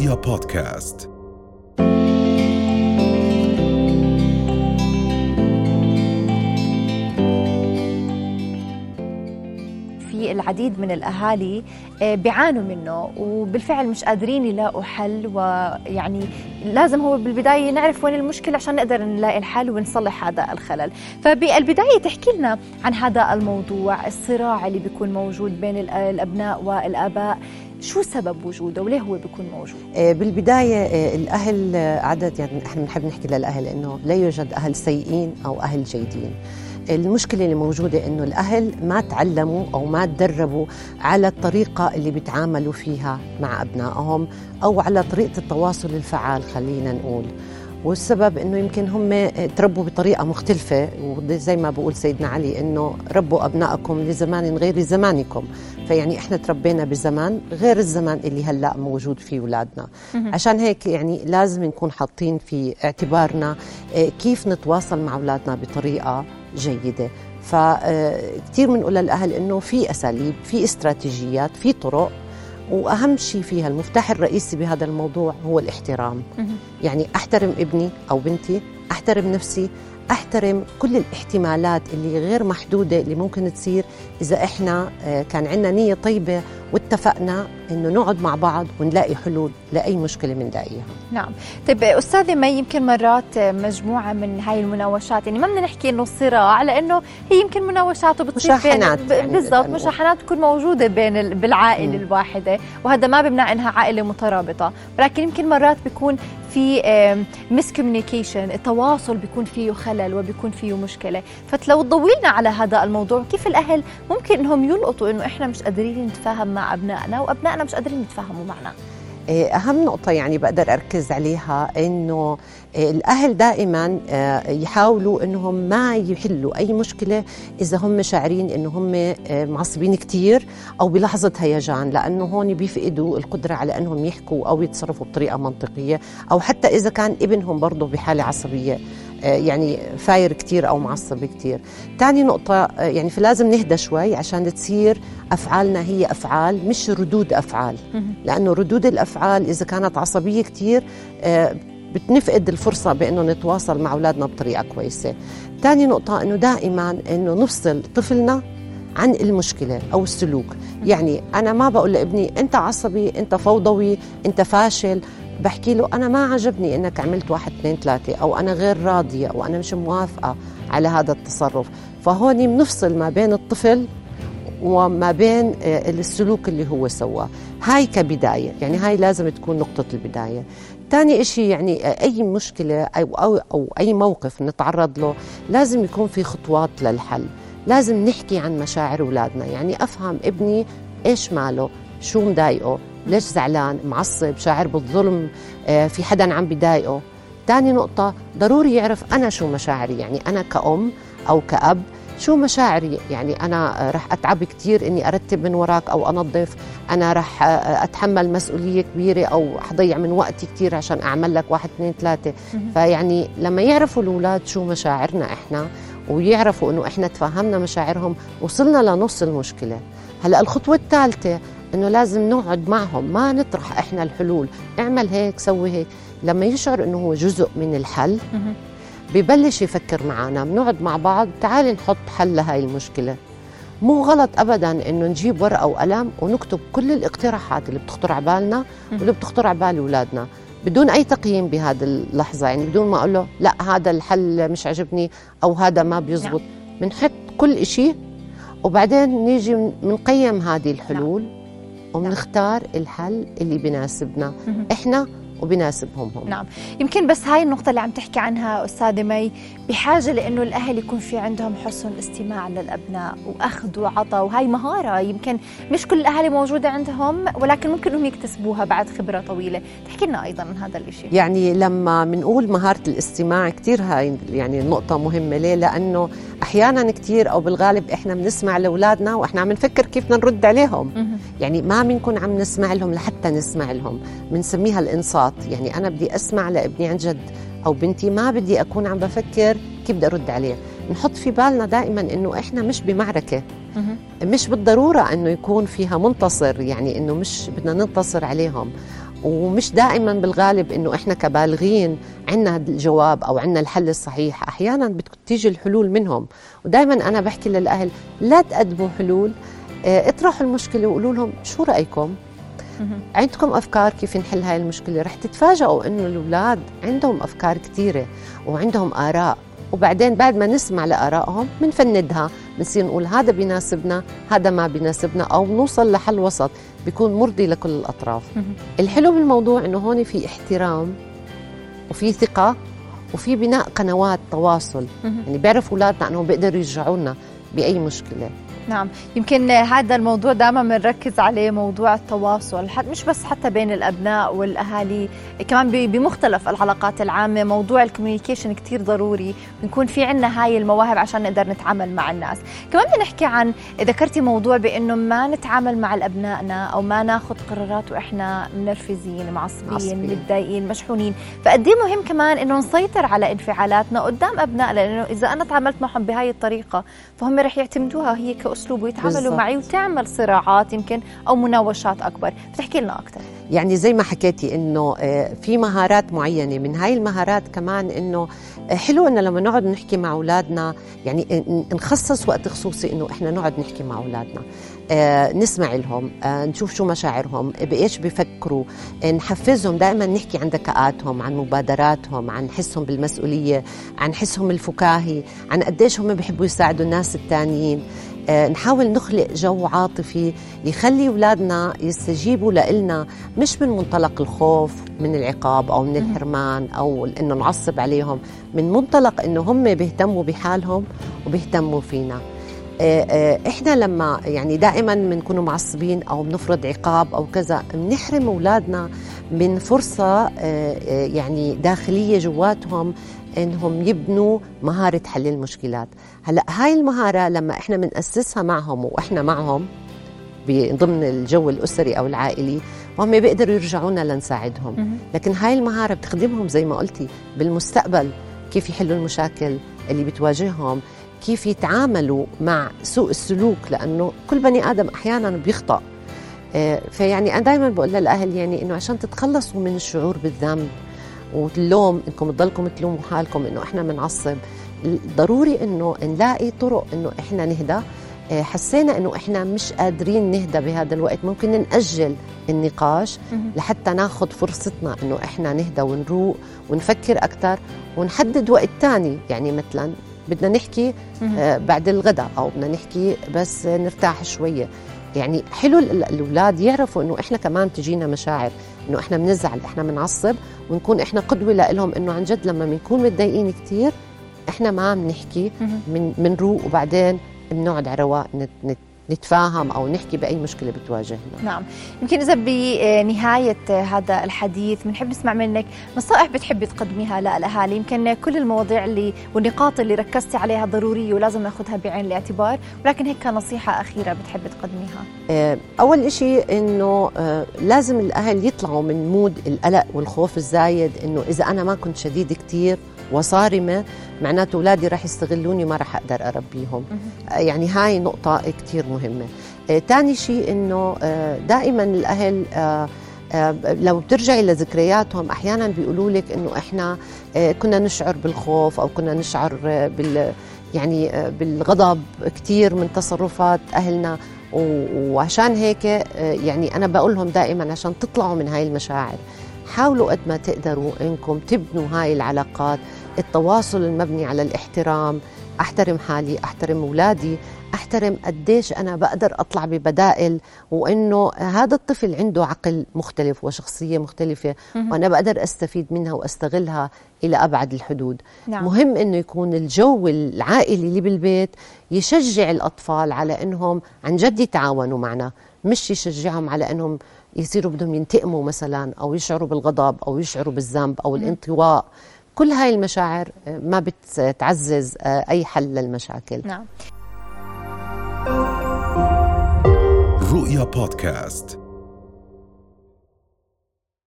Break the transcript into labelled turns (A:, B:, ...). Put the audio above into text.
A: رؤيا بودكاست.
B: في العديد من الأهالي آه، بيعانوا منه وبالفعل مش قادرين يلاقوا حل ويعني لازم هو بالبداية نعرف وين المشكلة عشان نقدر نلاقي الحل ونصلح هذا الخلل. فبالبداية تحكي لنا عن هذا الموضوع الصراع اللي بيكون موجود بين الأبناء والآباء. شو سبب وجوده وليه هو بيكون موجود؟
C: آه، بالبداية آه، الأهل آه، عدد يعني إحنا بنحب نحكي للأهل إنه لا يوجد أهل سيئين أو أهل جيدين. المشكلة اللي موجودة إنه الأهل ما تعلموا أو ما تدربوا على الطريقة اللي بيتعاملوا فيها مع أبنائهم أو على طريقة التواصل الفعال خلينا نقول. والسبب إنه يمكن هم تربوا بطريقة مختلفة وزي ما بقول سيدنا علي إنه ربوا أبنائكم لزمان غير زمانكم. فيعني إحنا تربينا بزمان غير الزمان اللي هلأ موجود فيه أولادنا. عشان هيك يعني لازم نكون حاطين في اعتبارنا آه، كيف نتواصل مع أولادنا بطريقة جيدة. فكثير بنقول للاهل إنه في أساليب في استراتيجيات في طرق وأهم شيء فيها المفتاح الرئيسي بهذا الموضوع هو الاحترام. يعني أحترم ابني أو بنتي أحترم نفسي أحترم كل الاحتمالات اللي غير محدودة اللي ممكن تصير إذا إحنا آه، كان عندنا نية طيبة واتفقنا إنه نقعد مع بعض ونلاقي حلول لأي مشكلة بنلاقيها
B: نعم طيب أستاذة مي يمكن مرات مجموعة من هاي المناوشات يعني ما بدنا نحكي إنه صراع لأنه هي يمكن مناوشات وبتصير
C: مشاحنات يعني
B: بالضبط. مشاحنات تكون موجودة بين ال-
C: بالعائلة.
B: الواحدة وهذا ما بيمنع إنها عائلة مترابطة ولكن يمكن مرات بيكون في miscommunication التواصل بيكون فيه خلل وبيكون فيه مشكلة فلو تضوينا على هذا الموضوع كيف الأهل ممكن إنهم يلقطوا إنه إحنا مش قادرين نتفاهم مع أبنائنا وأبنائنا مش قادرين يتفاهموا معنا.
C: آه، أهم نقطة يعني بقدر أركز عليها إنه آه، الأهل دائما آه، يحاولوا إنهم ما يحلوا أي مشكلة إذا هم شاعرين إنه هم آه، معصبين كتير أو بلحظة هيجان لأنه هون بيفقدوا القدرة على إنهم يحكوا أو يتصرفوا بطريقة منطقية أو حتى إذا كان ابنهم برضه بحالة عصبية. آه، يعني فاير كتير أو معصب كتير. تاني نقطة آه، يعني فلازم نهدى شوي عشان تصير أفعالنا هي أفعال مش ردود أفعال. لأنه ردود الأفعال إذا كانت عصبية كتير آه، بتنفقد الفرصة بأنه نتواصل مع أولادنا بطريقة كويسة. تاني نقطة أنه دائما أنه نفصل طفلنا عن المشكلة أو السلوك. يعني أنا ما بقول لابني أنت عصبي أنت فوضوي أنت فاشل. بحكي له أنا ما عجبني أنك عملت واحد اثنين ثلاثة أو أنا غير راضية أو أنا مش موافقة على هذا التصرف. فهون بنفصل ما بين الطفل وما بين آه، السلوك اللي هو سواه. هاي كبداية يعني هاي لازم تكون نقطة البداية. تاني إشي يعني آه، أي مشكلة أو, أو, أو أي موقف نتعرض له لازم يكون في خطوات للحل. لازم نحكي عن مشاعر أولادنا. يعني أفهم ابني إيش ماله. شو مضايقه؟ ليش زعلان؟ معصب؟ شاعر بالظلم؟ آه، في حدا عم بضايقه تاني نقطة ضروري يعرف أنا شو مشاعري. يعني أنا كأم أو كأب شو مشاعري؟ يعني أنا رح أتعب كتير إني أرتب من وراك أو أنظف. أنا رح أتحمل مسؤولية كبيرة أو حضيع من وقتي كتير عشان أعمل لك واحد اثنين ثلاثة. فيعني لما يعرفوا الأولاد شو مشاعرنا إحنا ويعرفوا إنه إحنا تفهمنا مشاعرهم وصلنا لنص المشكلة. هلأ الخطوة الثالثة إنه لازم نقعد معهم ما نطرح إحنا الحلول. اعمل هيك سوي هيك. لما يشعر إنه هو جزء من الحل ببلش يفكر معنا بنقعد مع بعض تعال نحط حل لهاي المشكلة. مو غلط ابدا إنه نجيب ورقة وقلم ونكتب كل الاقتراحات اللي بتخطر على بالنا واللي بتخطر على بال أولادنا. بدون أي تقييم بهذه اللحظة يعني بدون ما أقول له لا هذا الحل مش عجبني أو هذا ما بيزبط. بنحط كل شيء وبعدين نيجي بنقيم هذه الحلول. وبنختار الحل اللي بيناسبنا إحنا وبناسبهم هم.
B: نعم. يمكن بس هاي النقطة اللي عم تحكي عنها أستاذة مي بحاجة لأنه الأهل يكون في عندهم حسن استماع للأبناء وأخذ وعطاء وهاي مهارة. يمكن مش كل الأهالي موجودة عندهم ولكن ممكن أنهم يكتسبوها بعد خبرة طويلة. تحكي لنا أيضا عن هذا الإشي.
C: يعني لما بنقول مهارة الاستماع كتير هاي يعني نقطة مهمة. ليه؟ لأنه أحيانا كتير أو بالغالب إحنا بنسمع لأولادنا وإحنا عم نفكر كيف بدنا نرد عليهم. يعني ما بنكون عم نسمع لهم لحتى نسمع لهم. بنسميها الإنصات. يعني أنا بدي أسمع لابني عن جد أو بنتي ما بدي أكون عم بفكر كيف بدي أرد عليه. نحط في بالنا دائما إنه إحنا مش بمعركة. مش بالضرورة إنه يكون فيها منتصر يعني إنه مش بدنا ننتصر عليهم. ومش دائما بالغالب إنه إحنا كبالغين عندنا الجواب أو عندنا الحل الصحيح. أحيانا بتيجي الحلول منهم. ودائما أنا بحكي للأهل لا تقدموا حلول. آه اطرحوا المشكلة وقولوا لهم شو رأيكم؟ عندكم أفكار كيف نحل هاي المشكلة؟ رح تتفاجئوا إنه الأولاد عندهم أفكار كثيره وعندهم آراء. وبعدين بعد ما نسمع لآرائهم بنفندها بنصير نقول هذا بيناسبنا هذا ما بيناسبنا أو نوصل لحل وسط بيكون مرضي لكل الأطراف. الحلو بالموضوع إنه هون في احترام وفي ثقة وفي بناء قنوات تواصل. يعني بيعرفوا أولادنا انهم بيقدروا يرجعوا لنا بأي مشكلة.
B: نعم. يمكن هذا الموضوع دائما بنركز عليه موضوع التواصل مش بس حتى بين الأبناء والأهالي كمان بمختلف العلاقات العامة موضوع الكوميونيكيشن كثير ضروري بنكون في عنا هاي المواهب عشان نقدر نتعامل مع الناس. كمان بدنا نحكي عن ذكرتي موضوع بإنه ما نتعامل مع الابنائنا أو ما ناخذ قرارات وإحنا منرفزين معصبين متضايقين مشحونين. فقد إيه مهم كمان إنه نسيطر على انفعالاتنا قدام أبنائنا لأنه إذا أنا تعاملت معهم بهاي الطريقة فهم رح يعتمدوها هي كأسلوب اسلوب ويتعاملوا. معي وتعمل صراعات يمكن أو مناوشات أكبر. بتحكي لنا أكثر
C: يعني زي ما حكيتي إنه آه، في مهارات معينة. من هاي المهارات كمان إنه آه، حلو إنه لما نقعد نحكي مع أولادنا يعني نخصص وقت خصوصي إنه إحنا نقعد نحكي مع أولادنا. آه نسمع لهم نشوف شو مشاعرهم بايش بفكروا نحفزهم. دائما نحكي عن ذكاءاتهم عن مبادراتهم عن حسهم بالمسؤولية عن حسهم الفكاهي عن قديش هم بيحبوا يساعدوا الناس الثانيين نحاول نخلق جو عاطفي يخلي اولادنا يستجيبوا لنا مش من منطلق الخوف من العقاب أو من الحرمان أو إنه نعصب عليهم من منطلق إنه هم بيهتموا بحالهم وبيهتموا فينا. آه، آه، إحنا لما يعني دائما بنكونوا معصبين أو بنفرض عقاب أو كذا بنحرم اولادنا من فرصة يعني داخلية جواتهم إنهم يبنوا مهارة حل المشكلات. هلا هاي المهارة لما إحنا بنأسسها معهم وإحنا معهم ضمن الجو الأسري أو العائلي وهم بيقدروا يرجعونا لنساعدهم. لكن هاي المهارة بتخدمهم زي ما قلتي بالمستقبل كيف يحلوا المشاكل اللي بتواجههم كيف يتعاملوا مع سوء السلوك لأنه كل بني آدم أحيانا بيخطأ. آه، فيعني أنا دائما بقول للأهل يعني إنه عشان تتخلصوا من الشعور بالذنب واللوم انكم تضلكم تلوموا حالكم إنه إحنا بنعصب ضروري إنه نلاقي طرق إنه إحنا نهدى. آه، حسينا إنه إحنا مش قادرين نهدى بهذا الوقت. ممكن نأجل النقاش لحتى ناخذ فرصتنا إنه إحنا نهدى ونروق ونفكر أكثر ونحدد وقت ثاني يعني مثلا بدنا نحكي آه، بعد الغداء أو بدنا نحكي بس نرتاح شوية. يعني حلو الأولاد يعرفوا إنه إحنا كمان تجينا مشاعر. إنه إحنا بنزعل إحنا بنعصب ونكون إحنا قدوة لهم إنه عن جد لما بنكون متضايقين كثير إحنا ما عم نحكي من بنروق وبعدين بنقعد على رواق نتفاهم أو نحكي بأي مشكلة بتواجهنا.
B: نعم. يمكن إذا بنهاية هذا الحديث بنحب نسمع منك نصائح بتحبي تقدميها للأهالي. يمكن كل المواضيع اللي والنقاط اللي ركزتي عليها ضروريه ولازم ناخذها بعين الاعتبار ولكن هيك نصيحة أخيرة بتحبي تقدميها.
C: آه، أول شيء إنه آه، لازم الأهل يطلعوا من مود القلق والخوف الزايد إنه إذا أنا ما كنت شديد كثير وصارمة معناته أولادي راح يستغلوني ما راح أقدر أربيهم. يعني هاي نقطة كثير مهمة. ثاني شيء إنه آه، دائما الأهل آه، آه، لو بترجعي لذكرياتهم أحيانا بيقولوا لك إنه إحنا كنا نشعر بالخوف أو كنا نشعر بال يعني بالغضب كثير من تصرفات أهلنا. وعشان هيك يعني أنا بقول لهم دائما عشان تطلعوا من هاي المشاعر. حاولوا قد ما تقدروا إنكم تبنوا هاي العلاقات. التواصل المبني على الاحترام أحترم حالي أحترم اولادي أحترم قديش أنا بقدر أطلع ببدائل وإنه هذا الطفل عنده عقل مختلف وشخصية مختلفة وأنا بقدر أستفيد منها وأستغلها إلى أبعد الحدود. نعم. مهم إنه يكون الجو العائلي اللي بالبيت يشجع الأطفال على إنهم عن جد يتعاونوا معنا. مش يشجعهم على إنهم يصيروا بدهم ينتقموا مثلا أو يشعروا بالغضب أو يشعروا بالذنب أو الانطواء. كل هاي المشاعر آه، ما بتعزز آه، أي حل للمشاكل. نعم. رؤيا بودكاست.